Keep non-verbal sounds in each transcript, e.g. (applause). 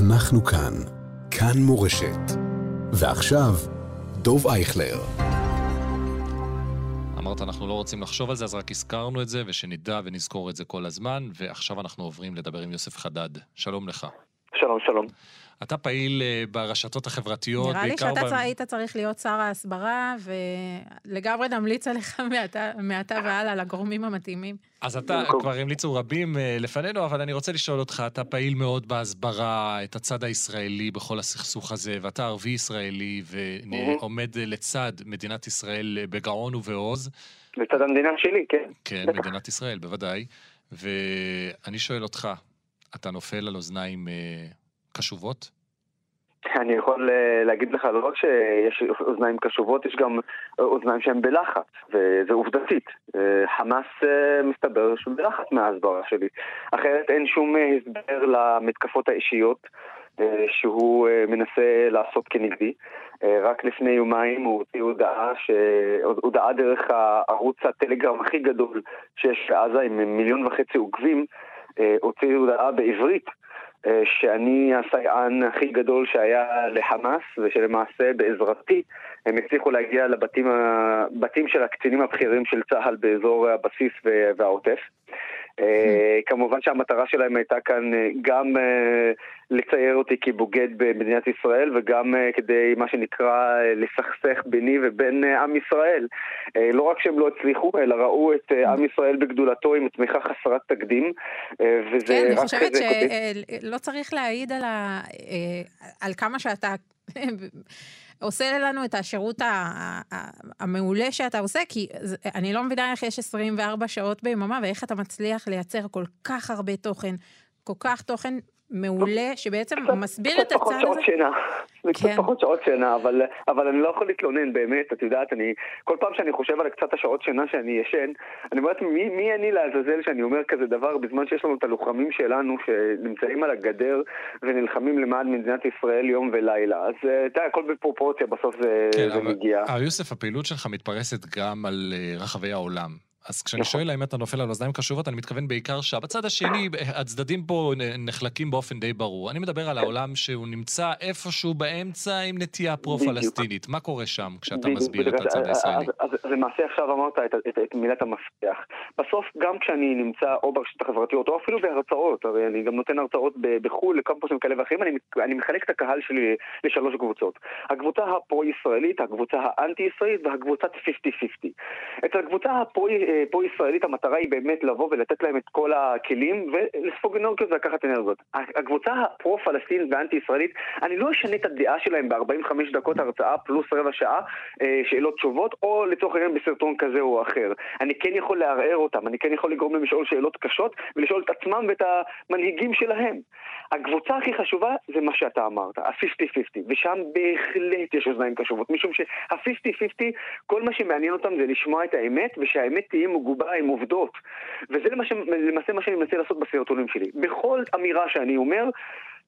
אנחנו כאן. כאן מורשת. ועכשיו, דוב אייכלר. אמרת, אנחנו לא רוצים לחשוב על זה, אז רק הזכרנו את זה, ושנדע ונזכור את זה כל הזמן, ועכשיו אנחנו עוברים לדבר עם יוסף חדד. שלום לך. שלום, שלום. אתה פעיל אה, ברשתות החברתיות, נראה לי שאתה ב- היית צריך להיות שר ההסברה, ולגמרי נמליץ עליך (laughs) מעתה- מעתה והלאה לגורמים המתאימים. אז אתה, במקום. כבר המליצו רבים אה, לפנינו, אבל אני רוצה לשאול אותך, אתה פעיל מאוד בהסברה, את הצד הישראלי בכל הסכסוך הזה, ואתה ערבי ישראלי, ועומד לצד מדינת ישראל אה, בגאון ובעוז. לצד המדינה שלי, כן. כן, בטח. מדינת ישראל, בוודאי. ואני שואל אותך, אתה נופל על אוזניים אה, קשובות? אני יכול אה, להגיד לך, לא רק שיש אוזניים קשובות, יש גם אוזניים שהן בלחץ, וזה עובדתית. אה, חמאס מסתבר שהוא בלחץ מההסברה שלי. אחרת אין שום הסבר למתקפות האישיות שהוא מנסה לעשות כנגדי. רק לפני יומיים הוא הוציא הודעה, ש... הודעה דרך הערוץ הטלגרם הכי גדול שיש בעזה עם מיליון וחצי עוקבים, הוציא הודעה בעברית אה, שאני הסייען הכי גדול שהיה לחמאס, ושלמעשה בעזרתי הם הצליחו להגיע לבתים של הקצינים הבכירים של צה"ל באזור הבסיס והעוטף. אה, כמובן שהמטרה שלהם הייתה כאן אה, גם אה, לצייר אותי כבוגד במדינת ישראל וגם כדי מה שנקרא לסכסך ביני ובין עם ישראל. לא רק שהם לא הצליחו, אלא ראו את עם ישראל בגדולתו עם תמיכה חסרת תקדים. וזה כן, אני חושבת. שלא צריך להעיד על ה- על כמה שאתה (laughs) עושה לנו את השירות המעולה שאתה עושה, כי אני לא מבינה איך יש 24 שעות ביממה ואיך אתה מצליח לייצר כל כך הרבה תוכן, כל כך תוכן מעולה, שבעצם קצת- מסביר קצת את הצד פחות הזה. שעות שינה. זה קצת כן. פחות שעות שינה, אבל, אבל אני לא יכול להתלונן באמת, את יודעת, אני, כל פעם שאני חושב על קצת השעות שינה שאני ישן, אני אומרת, מי, מי אני לעזאזל שאני אומר כזה דבר בזמן שיש לנו את הלוחמים שלנו שנמצאים על הגדר ונלחמים למען מדינת ישראל יום ולילה. אז אה, אתה יודע, הכל בפרופורציה, בסוף זה, כן, זה אבל מגיע. הרב יוסף, הפעילות שלך מתפרסת גם על אה, רחבי העולם. אז כשאני נכון. שואל האם אתה נופל על אוזניים קשובות, אני מתכוון בעיקר שבצד השני, הצדדים פה נחלקים באופן די ברור. אני מדבר על העולם שהוא נמצא איפשהו באמצע עם נטייה פרו-פלסטינית. מה קורה שם כשאתה בדיוק, מסביר את בדיוק. הצד אז- הישראלי? אז, אז למעשה עכשיו אמרת את, את, את מילת המפתח. בסוף, גם כשאני נמצא או ברשתות החברתיות, או אפילו בהרצאות, הרי אני גם נותן הרצאות בחו"ל לקמפוסים כאלה ואחרים, אני, אני מחלק את הקהל שלי לשלוש קבוצות. הקבוצה הפרו-ישראלית, הקבוצה האנטי-ישראלית והקבוצת 50-50. אצל הקבוצה הפרו-ישראלית המטרה היא באמת לבוא ולתת להם את כל הכלים ולספוג אנרגיות ולקחת אנרגיות. הקבוצה הפרו-פלסטינית והאנטי-ישראלית, אני לא אשנה את הדעה שלהם ב-45 דקות הרצאה פלוס רבע שעה אה, שאלות תשובות, או לצורך העניין בסרטון כזה או אחר. אני כן יכול לערער אותם, אני כן יכול לגרום להם לשאול שאלות קשות ולשאול את עצמם ואת המנהיגים שלהם. הקבוצה הכי חשובה זה מה שאתה אמרת, ה-50-50, ושם בהחלט יש אוזניים קשובות, משום שה-50-50, כל מה שמעניין אותם זה לשמוע את האמת, ושהאמת תהיה מגובה עם עובדות. וזה למעשה, למעשה מה שאני מנסה לעשות בסרטונים שלי. בכל אמירה שאני אומר,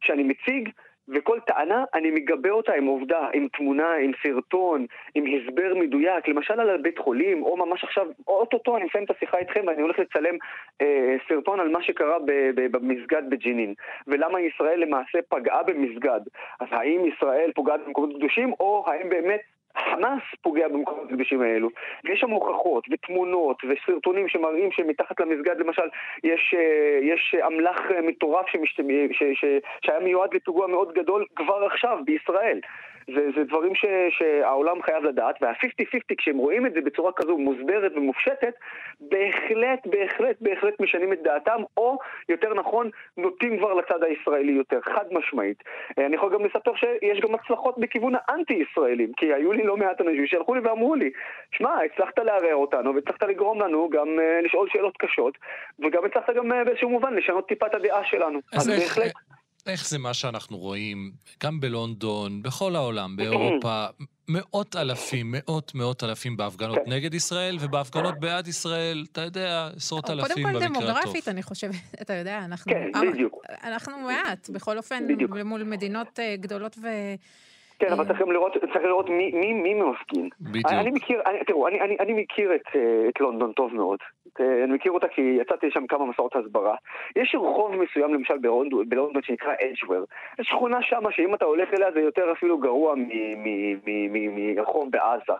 שאני מציג, וכל טענה, אני מגבה אותה עם עובדה, עם תמונה, עם סרטון, עם הסבר מדויק, למשל על בית חולים, או ממש עכשיו, אוטוטו אני מסיים את השיחה איתכם ואני הולך לצלם אה, סרטון על מה שקרה במסגד בג'נין, ולמה ישראל למעשה פגעה במסגד. אז האם ישראל פוגעת במקומות קדושים, או האם באמת חמאס פוגע במקומות הקדושים האלו. ויש שם הוכחות ותמונות וסרטונים שמראים שמתחת למסגד למשל יש, אה, יש אמל"ח מטורף שמשת... ש... ש... שהיה מיועד לפיגוע מאוד גדול כבר עכשיו בישראל. זה, זה דברים ש, שהעולם חייב לדעת, וה-50-50 כשהם רואים את זה בצורה כזו מוסברת ומופשטת, בהחלט, בהחלט, בהחלט משנים את דעתם, או יותר נכון, נוטים כבר לצד הישראלי יותר, חד משמעית. אה, אני יכול גם לספר שיש גם הצלחות בכיוון האנטי-ישראלים, כי היו לי לא מעט אנשים שהלכו לי ואמרו לי, שמע, הצלחת לערער אותנו, והצלחת לגרום לנו גם uh, לשאול שאלות קשות, וגם הצלחת גם uh, באיזשהו מובן לשנות טיפה את הדעה שלנו. אז אז איך- בהחלט... איך זה מה שאנחנו רואים, גם בלונדון, בכל העולם, באירופה, מאות אלפים, מאות מאות אלפים בהפגנות כן. נגד ישראל, ובהפגנות בעד ישראל, אתה יודע, עשרות קודם אלפים כל במקרה הטוב. דמוגרפית, אני חושבת, (laughs) אתה יודע, אנחנו... כן, בדיוק. אנחנו מעט, בכל אופן, בדיוק. מול מדינות אה, גדולות ו... כן, אבל צריך גם לראות, צריך לראות מי, מי, מי מפגין. בדיוק. אני מכיר, אני, תראו, אני, אני, אני מכיר את, אה, את לונדון טוב מאוד. אה, אני מכיר אותה כי יצאתי לשם כמה מסעות הסברה. יש רחוב מסוים, למשל בלונדון, שנקרא אדג'וור. יש שכונה שמה שאם אתה הולך אליה זה יותר אפילו גרוע מרחוב בעזה.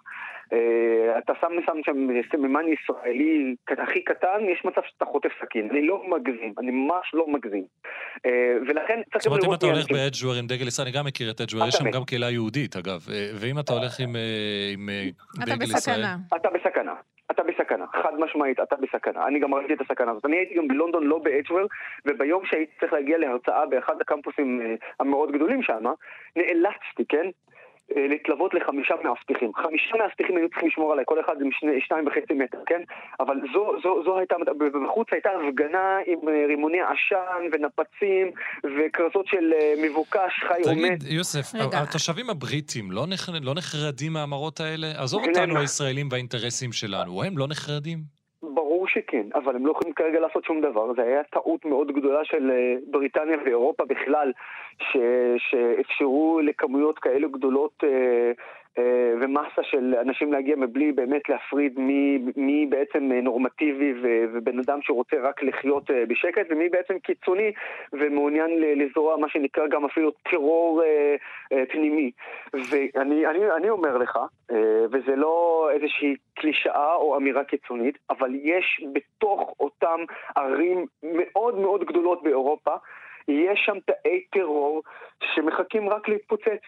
Uh, אתה שם שם שם סממן ישראלי הכי קטן, יש מצב שאתה חוטף סכין. אני לא מגזים, אני ממש לא מגזים. Uh, ולכן צריך זאת אומרת, אם אתה הולך אנשים. באדג'וור עם דגל ישראל, אני גם מכיר את אדג'וור, יש שם אתה גם קהילה יהודית, אגב. ואם אתה הולך עם, עם אתה דגל ישראל... בסכנה. אתה בסכנה. בסכנה, חד משמעית, אתה בסכנה. אני גם ראיתי את הסכנה הזאת. אני הייתי גם בלונדון, לא באדג'וור, וביום שהייתי צריך להגיע להרצאה באחד הקמפוסים אה, המאוד גדולים שם, נאלצתי, כן? אה, להתלוות לחמישה מאבטחים. חמישה מאבטחים היו צריכים לשמור עליי, כל אחד עם שני, שניים וחצי מטר, כן? אבל זו, זו, זו הייתה, בחוץ הייתה הפגנה עם אה, רימוני עשן ונפצים וכרזות של אה, מבוקש, חי או מת. תגיד, יוסף, רגע. התושבים הבריטים לא נח- לא נחרדים מהמראות האלה? עזוב אותנו הישראלים והאינטרסים שלנו, הם לא נחרדים? ברור שכן, אבל הם לא יכולים כרגע לעשות שום דבר. זה היה טעות מאוד גדולה של אה, בריטניה ואירופה בכלל, ש... שאפשרו לכמויות כאלו גדולות אה, ומסה של אנשים להגיע מבלי באמת להפריד מי, מי בעצם אה, נורמטיבי. ובן אדם שרוצה רק לחיות אה, בשקט, ומי בעצם קיצוני ומעוניין לזרוע מה שנקרא גם אפילו טרור אה, אה, פנימי. ואני אני, אני אומר לך, אה, וזה לא איזושהי קלישאה או אמירה קיצונית, אבל יש בתוך אותם ערים מאוד מאוד גדולות באירופה, יש שם תאי טרור שמחכים רק להתפוצץ.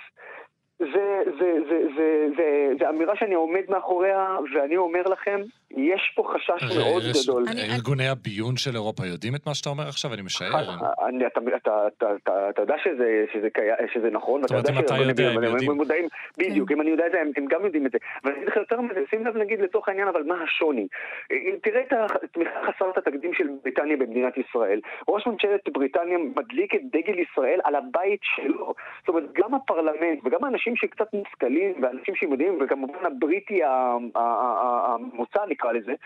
זה, זה, זה, זה, זה, זה אמירה שאני עומד מאחוריה, ואני אומר לכם, יש פה חשש מאוד גדול. אני- ארגוני הביון של אירופה יודעים את מה שאתה אומר עכשיו? אני משער. אני, אתה, אתה, אתה, אתה, אתה יודע שזה, שזה, קיים, שזה נכון, ואתה יודע אתה יודע, הם יודעים, יודעים. הם מודעים, בדיוק, כן. אם אני יודע את זה, הם, הם גם יודעים את זה. אבל אני אגיד לך יותר מזה, שים לב נגיד לצורך העניין, אבל מה השוני? אה, תראה את התמיכה חסרת התקדים של בריטניה במדינת ישראל. ראש ממשלת בריטניה מדליק את דגל ישראל על הבית שלו. זאת אומרת, גם הפרלמנט וגם האנשים שקצת מושכלים, ואנשים שיודעים, וכמובן הבריטי המוצא נקרא לזה, אה,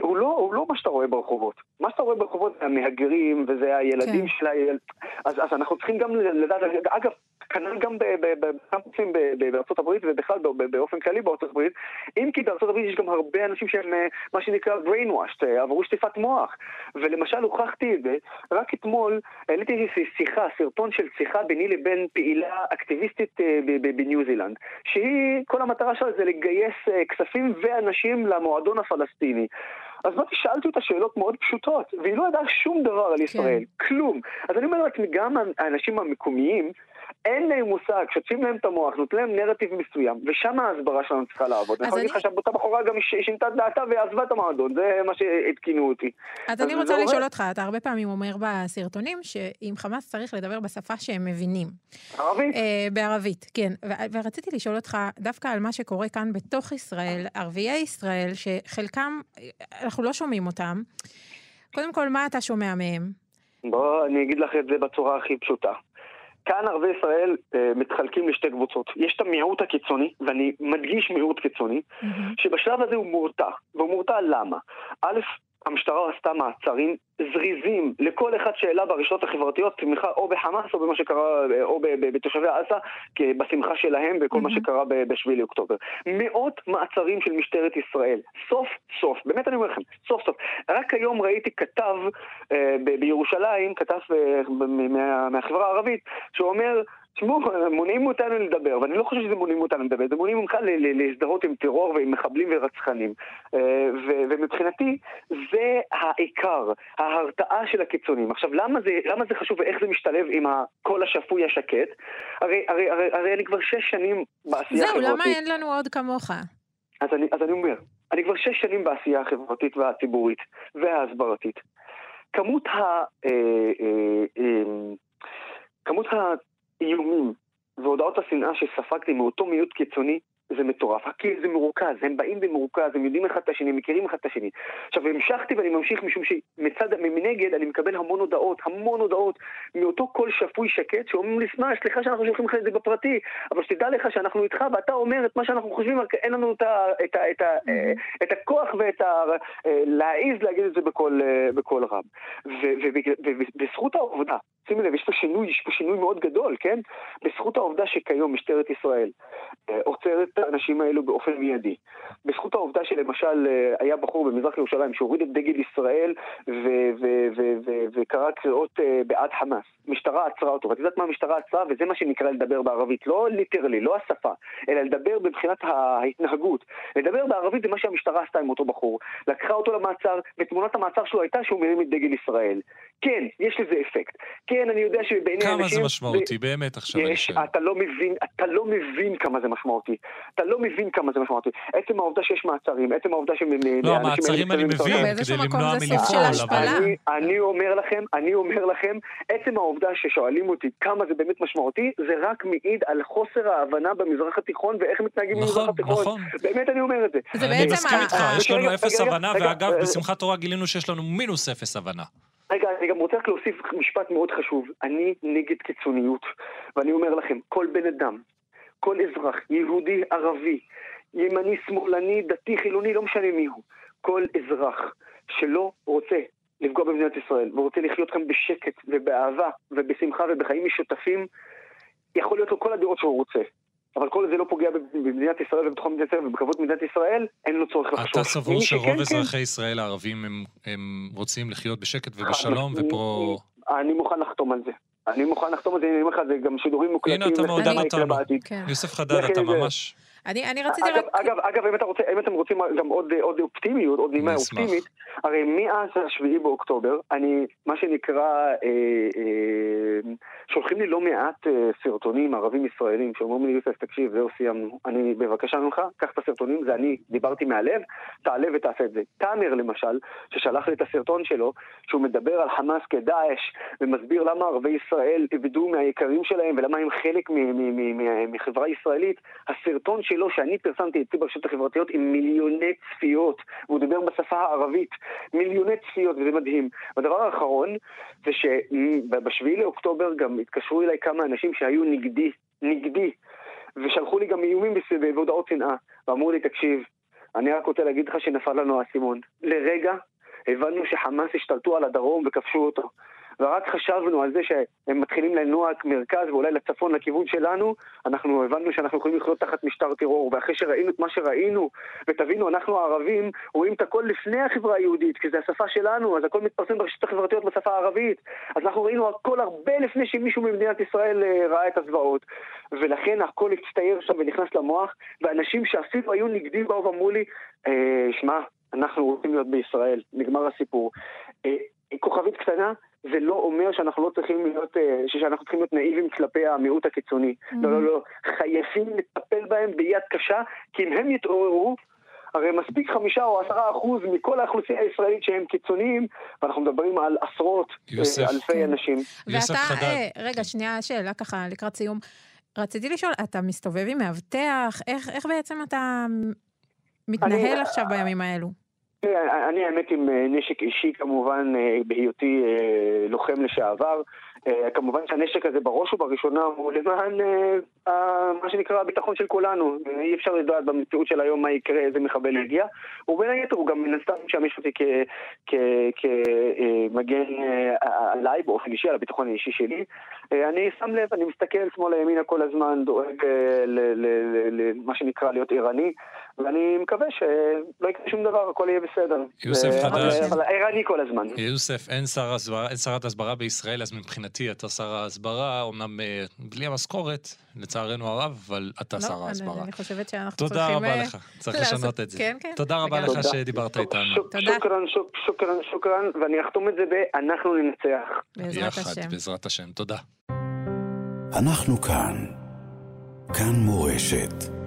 הוא לא, הוא לא מה שאתה רואה ברחובות. מה שאתה רואה ברחובות זה המהגרים, וזה הילדים כן. של הילד... אז, אז אנחנו צריכים גם לדעת, אגב, כנ"ל גם בקמפוסים בארצות הברית, ובכלל באופן כללי בארצות הברית, אם כי בארצות הברית יש גם הרבה אנשים שהם אה, מה שנקרא brainwashed, אה, עברו שטיפת מוח. ולמשל הוכחתי את זה, רק אתמול העליתי שיחה, סרטון של שיחה ביני לבין פעילה אקטיביסטית אה, בניו זילנד, שהיא, כל המטרה שלה זה לגייס אה, כספים ואנשים למועדון הפלסטיני. אז באתי, שאלתי אותה שאלות מאוד פשוטות, והיא לא ידעה שום דבר על ישראל, כלום. אז אני אומר לעצמי, גם האנשים המקומיים, אין להם מושג, שוטפים להם את המוח, נותנים להם נרטיב מסוים, ושם ההסברה שלנו צריכה לעבוד. אני יכול להגיד לך שאותה בחורה גם שינתה את דעתה ועזבה את המועדון, זה מה שעדכנו אותי. אז אני רוצה. לשאול אותך, אתה הרבה פעמים אומר בסרטונים שעם חמאס צריך לדבר בשפה שהם מבינים. ערבית? אה, בערבית, כן. ורציתי לשאול אותך דווקא על מה שקורה כאן בתוך ישראל, ערביי ישראל, שחלקם, אנחנו לא שומעים אותם. קודם כל, מה אתה שומע מהם? בוא, אני אגיד לך את זה בצורה הכי פשוטה. כאן ערבי ישראל אה, מתחלקים לשתי קבוצות. יש את המיעוט הקיצוני, ואני מדגיש מיעוט קיצוני, שבשלב הזה הוא מורתע. והוא מורתע למה? א', המשטרה עשתה מעצרים זריזים לכל אחד שהעלה ברשתות החברתיות תמיכה או בחמאס או במה שקרה, או בתושבי עזה, כי בשמחה שלהם וכל מה. שקרה בשביעי לאוקטובר. מאות מעצרים של משטרת ישראל. סוף סוף, באמת אני אומר לכם, סוף סוף. רק היום ראיתי כתב אה, בירושלים, כתב אה, מה- מהחברה הערבית, שאומר, תשמעו, מונעים אותנו לדבר, ואני לא חושב שזה מונעים אותנו לדבר, זה מונעים ממך להזדהות עם טרור ועם מחבלים ורצחנים. אה, ומבחינתי, זה העיקר, ההרתעה של הקיצונים. עכשיו, למה זה, למה זה חשוב ואיך זה משתלב עם הקול השפוי השקט? הרי, הרי, הרי, הרי אני כבר שש שנים בעשייה זהו, החברתית. למה אין לנו עוד כמוך? אז אני, אז אני אומר, אני כבר שש שנים בעשייה החברתית והציבורית וההסברתית. כמות ה... אה, אה, אה, כמות האיומים והודעות השנאה שספגתי מאותו מיעוט קיצוני זה מטורף. כי זה מרוכז, הם באים במרוכז, הם יודעים אחד את השני, הם מכירים אחד את השני. עכשיו, המשכתי ואני ממשיך משום שמצד, מנגד אני מקבל המון הודעות, המון הודעות מאותו קול שפוי שקט שאומרים לי, שמע, סליחה שאנחנו שולחים לך את זה בפרטי, אבל שתדע לך שאנחנו איתך ואתה אומר את מה שאנחנו חושבים, רק אין לנו את, ה, את, ה, את, ה, אה, את הכוח ואת ה... אה, להעיז להגיד את זה בקול, אה, בקול רם. ובזכות העובדה שימי לב, יש פה שינוי, יש פה שינוי מאוד גדול, כן? בזכות העובדה שכיום משטרת ישראל אה, עוצרת את האנשים האלו באופן מיידי. בזכות העובדה שלמשל אה, היה בחור במזרח ירושלים שהוריד את דגל ישראל וקרא קריאות אה, בעד חמאס. משטרה עצרה אותו, ואת יודעת מה המשטרה עצרה? וזה מה שנקרא לדבר בערבית, לא literally, לא השפה, אלא לדבר מבחינת ההתנהגות. לדבר בערבית זה מה שהמשטרה עשתה עם אותו בחור. לקחה אותו למעצר, ותמונת המעצר שלו הייתה שהוא מרים את דגל ישראל. כן, יש לזה אפקט. כן, אני יודע שבעיני אנשים... כמה זה משמעותי, באמת עכשיו אני שואל. אתה לא מבין, אתה לא מבין כמה זה משמעותי. אתה לא מבין כמה זה משמעותי. עצם העובדה שיש מעצרים, עצם העובדה ש... לא, המעצרים אני מבין, כדי למנוע מלפעול, אבל... אני אומר לכם, אני אומר לכם, עצם העובדה ששואלים אותי כמה זה באמת משמעותי, זה רק מעיד על חוסר ההבנה במזרח התיכון ואיך מתנהגים במזרח נכון, התיכון. נכון. באמת אני אומר את זה. אני מסכים איתך, יש לנו אפס הבנה, ואגב, בשמחת תורה גילינו שיש לנו מינוס אפס הבנה. רגע, אני גם רוצה רק להוסיף משפט מאוד חשוב. אני נגד קיצוניות, ואני אומר לכם, כל בן אדם, כל אזרח, יהודי, ערבי, ימני, שמאלני, דתי, חילוני, לא משנה מי הוא, כל אזרח שלא רוצה לפגוע במדינת ישראל, ורוצה לחיות כאן בשקט ובאהבה ובשמחה ובחיים משותפים, יכול להיות לו כל הדעות שהוא רוצה. אבל כל זה לא פוגע במדינת ישראל ובתחום מדינת ישראל ובכבוד מדינת ישראל, אין לו צורך לחשוב. אתה סבור שרוב אזרחי ישראל הערבים הם רוצים לחיות בשקט ובשלום ופה... אני מוכן לחתום על זה. אני מוכן לחתום על זה, אני אומר לך, זה גם שידורים מוקלטים. הנה, אתה מעודד אותנו. כן. יוסף חדד, אתה ממש... אני, אני רציתי אגב, רק... אגב, אגב, אם, אתה רוצה, אם אתם רוצים גם עוד, עוד אופטימיות, עוד נימה אופטימית, הרי מאז השביעי באוקטובר, אני, מה שנקרא, אה, אה, שולחים לי לא מעט אה, סרטונים ערבים ישראלים שאומרים לי, יוסף, תקשיב, זהו, סיימנו. אני, בבקשה ממך, קח את הסרטונים, זה אני, דיברתי מהלב, תעלה ותעשה את זה. תאמר, למשל, ששלח לי את הסרטון שלו, שהוא מדבר על חמאס כדאעש, ומסביר למה ערבי ישראל איבדו מהיקרים שלהם, ולמה הם חלק מחברה ישראלית, הסרטון שלו, שאני פרסמתי אצלי ברשתות החברתיות, עם מיליוני צפיות, והוא דיבר בשפה הערבית, מיליוני צפיות, וזה מדהים. והדבר האחרון, זה שבשביעי לאוקטובר גם התקשרו אליי כמה אנשים שהיו נגדי, נגדי, ושלחו לי גם איומים והודעות שנאה, ואמרו לי, תקשיב, אני רק רוצה להגיד לך שנפל לנו האסימון. לרגע הבנו שחמאס השתלטו על הדרום וכבשו אותו. ורק חשבנו על זה שהם מתחילים לנוע מרכז ואולי לצפון לכיוון שלנו, אנחנו הבנו שאנחנו יכולים לחיות תחת משטר טרור, ואחרי שראינו את מה שראינו, ותבינו, אנחנו הערבים רואים את הכל לפני החברה היהודית, כי זה השפה שלנו, אז הכל מתפרסם ברשתות החברתיות בשפה הערבית. אז אנחנו ראינו הכל הרבה לפני שמישהו ממדינת ישראל אה, ראה את הזוועות. ולכן הכל הצטייר שם ונכנס למוח, ואנשים שאפילו היו נגדים באו ואמרו לי, אה, שמע, אנחנו רוצים להיות בישראל, נגמר הסיפור. אה, כוכבית קטנה, זה לא אומר שאנחנו לא צריכים להיות, אה, שאנחנו צריכים להיות נאיבים כלפי המיעוט הקיצוני. Mm-hmm. לא, לא, לא. חייבים לטפל בהם ביד קשה, כי אם הם יתעוררו, הרי מספיק חמישה או עשרה אחוז מכל האוכלוסייה הישראלית שהם קיצוניים, ואנחנו מדברים על עשרות אה, יוסף, אלפי כן. אנשים. ואתה, אה, רגע, שנייה, שאלה ככה לקראת סיום. רציתי לשאול, אתה מסתובב עם מאבטח? איך, איך בעצם אתה מתנהל אני, עכשיו בימים האלו? אני האמת עם אה, נשק אישי כמובן, אה, בהיותי אה, לוחם לשעבר. כמובן שהנשק הזה בראש ובראשונה הוא למען מה שנקרא הביטחון של כולנו. אי אפשר לדעת במציאות של היום מה יקרה, איזה מחבל יגיע. ובין היתר הוא גם מן הסתם משמש אותי כמגן עליי באופן אישי, על הביטחון האישי שלי. אני שם לב, אני מסתכל שמאלה ימינה כל הזמן, דואג למה שנקרא להיות ערני. ואני מקווה שלא יקרה שום דבר, הכל יהיה בסדר. יוסף חדש. אבל ערני כל הזמן. יוסף, אין, שר הסברה, אין שרת הסברה בישראל, אז מבחינתי אתה שר ההסברה, אמנם אה, בלי המשכורת, לצערנו הרב, אבל אתה לא, שר ההסברה. אני חושבת שאנחנו צריכים... תודה רבה אה, לך, צריך לשנות את זה. כן, כן. תודה רבה לך שדיברת איתנו. תודה. שוקרן, שוקרן, שוקרן, ואני אחתום את זה ב"אנחנו ננצח". בעזרת השם. יחד, בעזרת השם. תודה. אנחנו כאן. כאן מורשת.